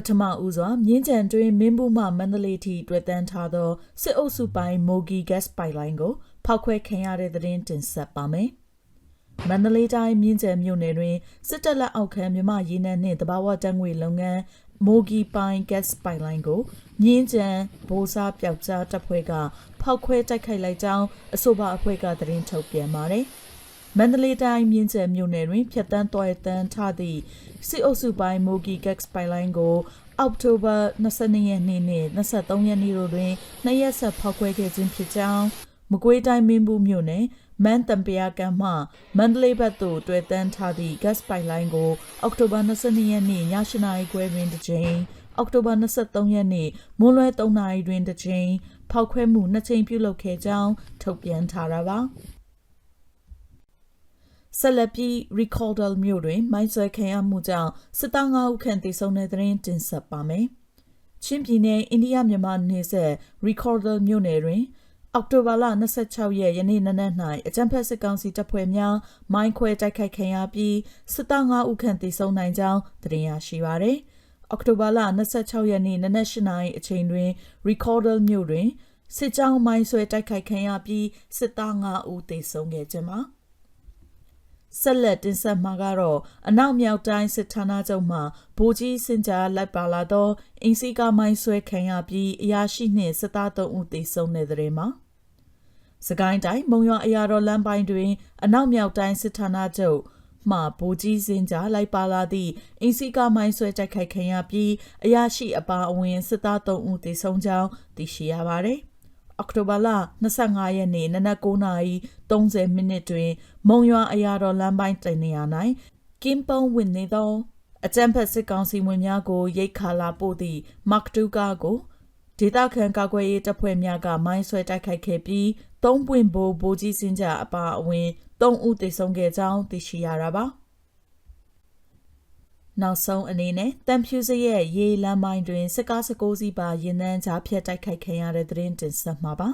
ပထမဦးစွာမြင်းကြံတွင်မင်းဘူးမှမန္တလေးထိတွေ့တန်းထားသောစစ်အုပ်စုပိုင်းမိုဂီဂက်စ်ပိုက်လိုင်းကိုဖောက်ခွဲခံရတဲ့သတင်းတင်ဆက်ပါမယ်။မန္တလေးတိုင်းမြင်းကြံမြို့နယ်တွင်စစ်တပ်လက်အောက်ခံမြမရေနံနှင့်တဘာဝတန်းငွေလုပ်ငန်းမိုဂီပိုင် gas pipeline ကိုမြင်းကြံဘိုးစားပျောက်ကြားတပ်ဖွဲ့ကဖောက်ခွဲတိုက်ခိုက်လိုက်ကြောင်းအဆိုပါအဖွဲ့ကသတင်းထုတ်ပြန်ပါတယ်။ မန္တလေးတိုင်းမြင်းကျယ်မြို့နယ်တွင်ဖြတ်တန်းသွားတန်းထသည့်စစ်အုပ်စုပိုင်းမိုဂီဂက်စ်ပိုင်လိုင်းကိုအောက်တိုဘာ22ရက်နေ့နှင့်23ရက်နေ့တို့တွင်နှစ်ရက်ဆက်ဖောက်ခွဲခဲ့ခြင်းဖြစ်ကြောင်းမကွေးတိုင်းမင်းဘူးမြို့နယ်မန်တံပယာကမ်းမှမန္တလေးဘက်သို့တွေ့တန်းထားသည့် gas pipeline ကိုအောက်တိုဘာ22ရက်နေ့ည8:00နာရီခွဲတွင်တစ်ကြိမ်အောက်တိုဘာ23ရက်နေ့မွန်းလွဲ3:00နာရီတွင်တစ်ကြိမ်ဖောက်ခွဲမှုနှစ်ကြိမ်ပြုလုပ်ခဲ့ကြောင်းထုတ်ပြန်ထားတာပါ။ ဆက်လက်ပြီး Recordal မြို့တွင် မိုင်းဆွဲခံရမှုကြောင့်စစ်သား9ဦးခန့်သေဆုံးတဲ့သတင်းတင်ဆက်ပါမယ်။ချင်းပြည်နယ်အိန္ဒိယမြန်မာနယ်စပ် Recordal မြို့နယ်တွင်အောက်တိုဘာလ26ရက်ယနေ့နနက်၌အကြံဖက်စစ်ကောင်စီတပ်ဖွဲ့များမိုင်းခွဲတိုက်ခိုက်ခံရပြီးစစ်သား9ဦးခန့်သေဆုံးနိုင်ကြောင်းသတင်းရရှိပါသည်။အောက်တိုဘာလ26ရက်နေ့နနက်8:00နာရီအချိန်တွင် Recordal မြို့တွင်စစ်ကြောင်းမိုင်းဆွဲတိုက်ခိုက်ခံရပြီးစစ်သား9ဦးသေဆုံးခဲ့ခြင်းပါ။ ဆက်လက်တင်ဆက်မှာကတော့အနောက်မြောက်တိုင်းစစ်ဌာနချုပ်မှဗိုလ်ကြီးစင်ကြားလိုက်ပါလာသောအင်စီကမိုင်းဆွဲခံရပြီးအရာရှိနှင့်စစ်သား3ဦးသေဆုံးတဲ့တဲ့မှာစကိုင်းတိုင်းမုံရွာအရာတော်လမ်းပိုင်းတွင် အနောက်မြောက်တိုင်းစစ်ဌာနချုပ်မှဗိုလ်ကြီးစင်ကြားလိုက်ပါလာသည့်အင်စီကမိုင်းဆွဲတိုက်ခိုက်ခံရပြီးအရာရှိအပါအဝင်စစ်သား3ဦးသေဆုံးကြောင်းသိရှိရပါသည် အောက်တိုဘာလ25ရက်နေ့နနက်9:30မိနစ်တွင် မုံရွာအရာတော်လမ်းပိုင်းတင်နေရ၌ကင်းပုံဝင်နေသောအကြံဖက်စစ်ကောင်စီဝင်များကိုရိတ်ခါလာပို့သည့်မက်တူကာကိုဒေသခံကာကွယ်ရေးတပ်ဖွဲ့များကမိုင်းဆွဲတိုက်ခိုက်ခဲ့ပြီးသုံးပွင့်ဘိုးဘိုးကြီးစင်ကြအပါအဝင်၃ဦးသေဆုံးခဲ့ကြောင်းသိရှိရတာပါ။ နောက်ဆုံးအနေနဲ့တန်ဖြူစရဲ့ရေလမ်းပိုင်းတွင်စစ်ကားစကိုးစီးပါရင်နှန်းကြားဖြတ်တိုက်ခိုက်ခံရတဲ့သတင်းတင်ဆက်မှာပါ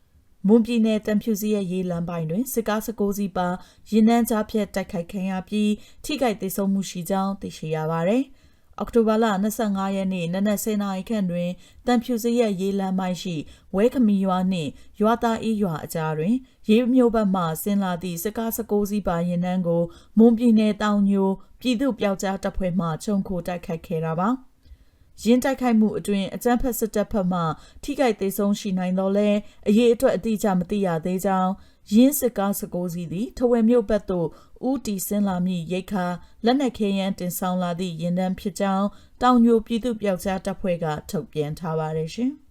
။မွန်ပြည်နယ်တန်ဖြူစရဲ့ရေလမ်းပိုင်းတွင်စစ်ကားစကိုးစီးပါရင်နှန်းကြားဖြတ်တိုက်ခိုက်ခံရပြီးထိခိုက်ဒေဆုံးမှုရှိကြောင်းသိရှိရပါသည်။အောက်တိုဘာလ25ရက်နေ့နနက်10:00နာရီခန့်တွင်တန်ဖြူစရက်ရေးလမ်းပိုင်းရှိဝဲခမီရွာနှင့်ရွာသားအေးရွာအကြားတွင် ရေးမျိုးဘက်မှဆင်းလာသည့်စကားစကိုးစီးပါရင်နှန်းကိုမွန်ပြည်နယ်တောင်ညို ပြည်သူ့ပျောက်ကြားတပ်ဖွဲ့မှခြုံခိုတိုက်ခိုက်ခဲ့တာပါ။ရင်းတိုက်ခိုက်မှုအတွင်အကြမ်းဖက်စစ်တပ်ဖက်မှထိခိုက်သေးဆုံးရှိနိုင်တော့လဲအရေးအတွက်အတိအကျမသိရသေးကြောင်းရင်းစစ်ကားစကိုးစီးသည်ထဝယ်မြို့ဘက်သို့ဦးတီဆင်းလာမည့်ရိတ်ခါလက်နက်ခဲယမ်းတင်ဆောင်လာသည့်ရင်တန်းဖြစ်ကြောင်းတောင်ညိုပြည်သူ့ပျောက်ကြားတပ်ဖွဲ့ကထုတ်ပြန်ထားပါတယ်ရှင်။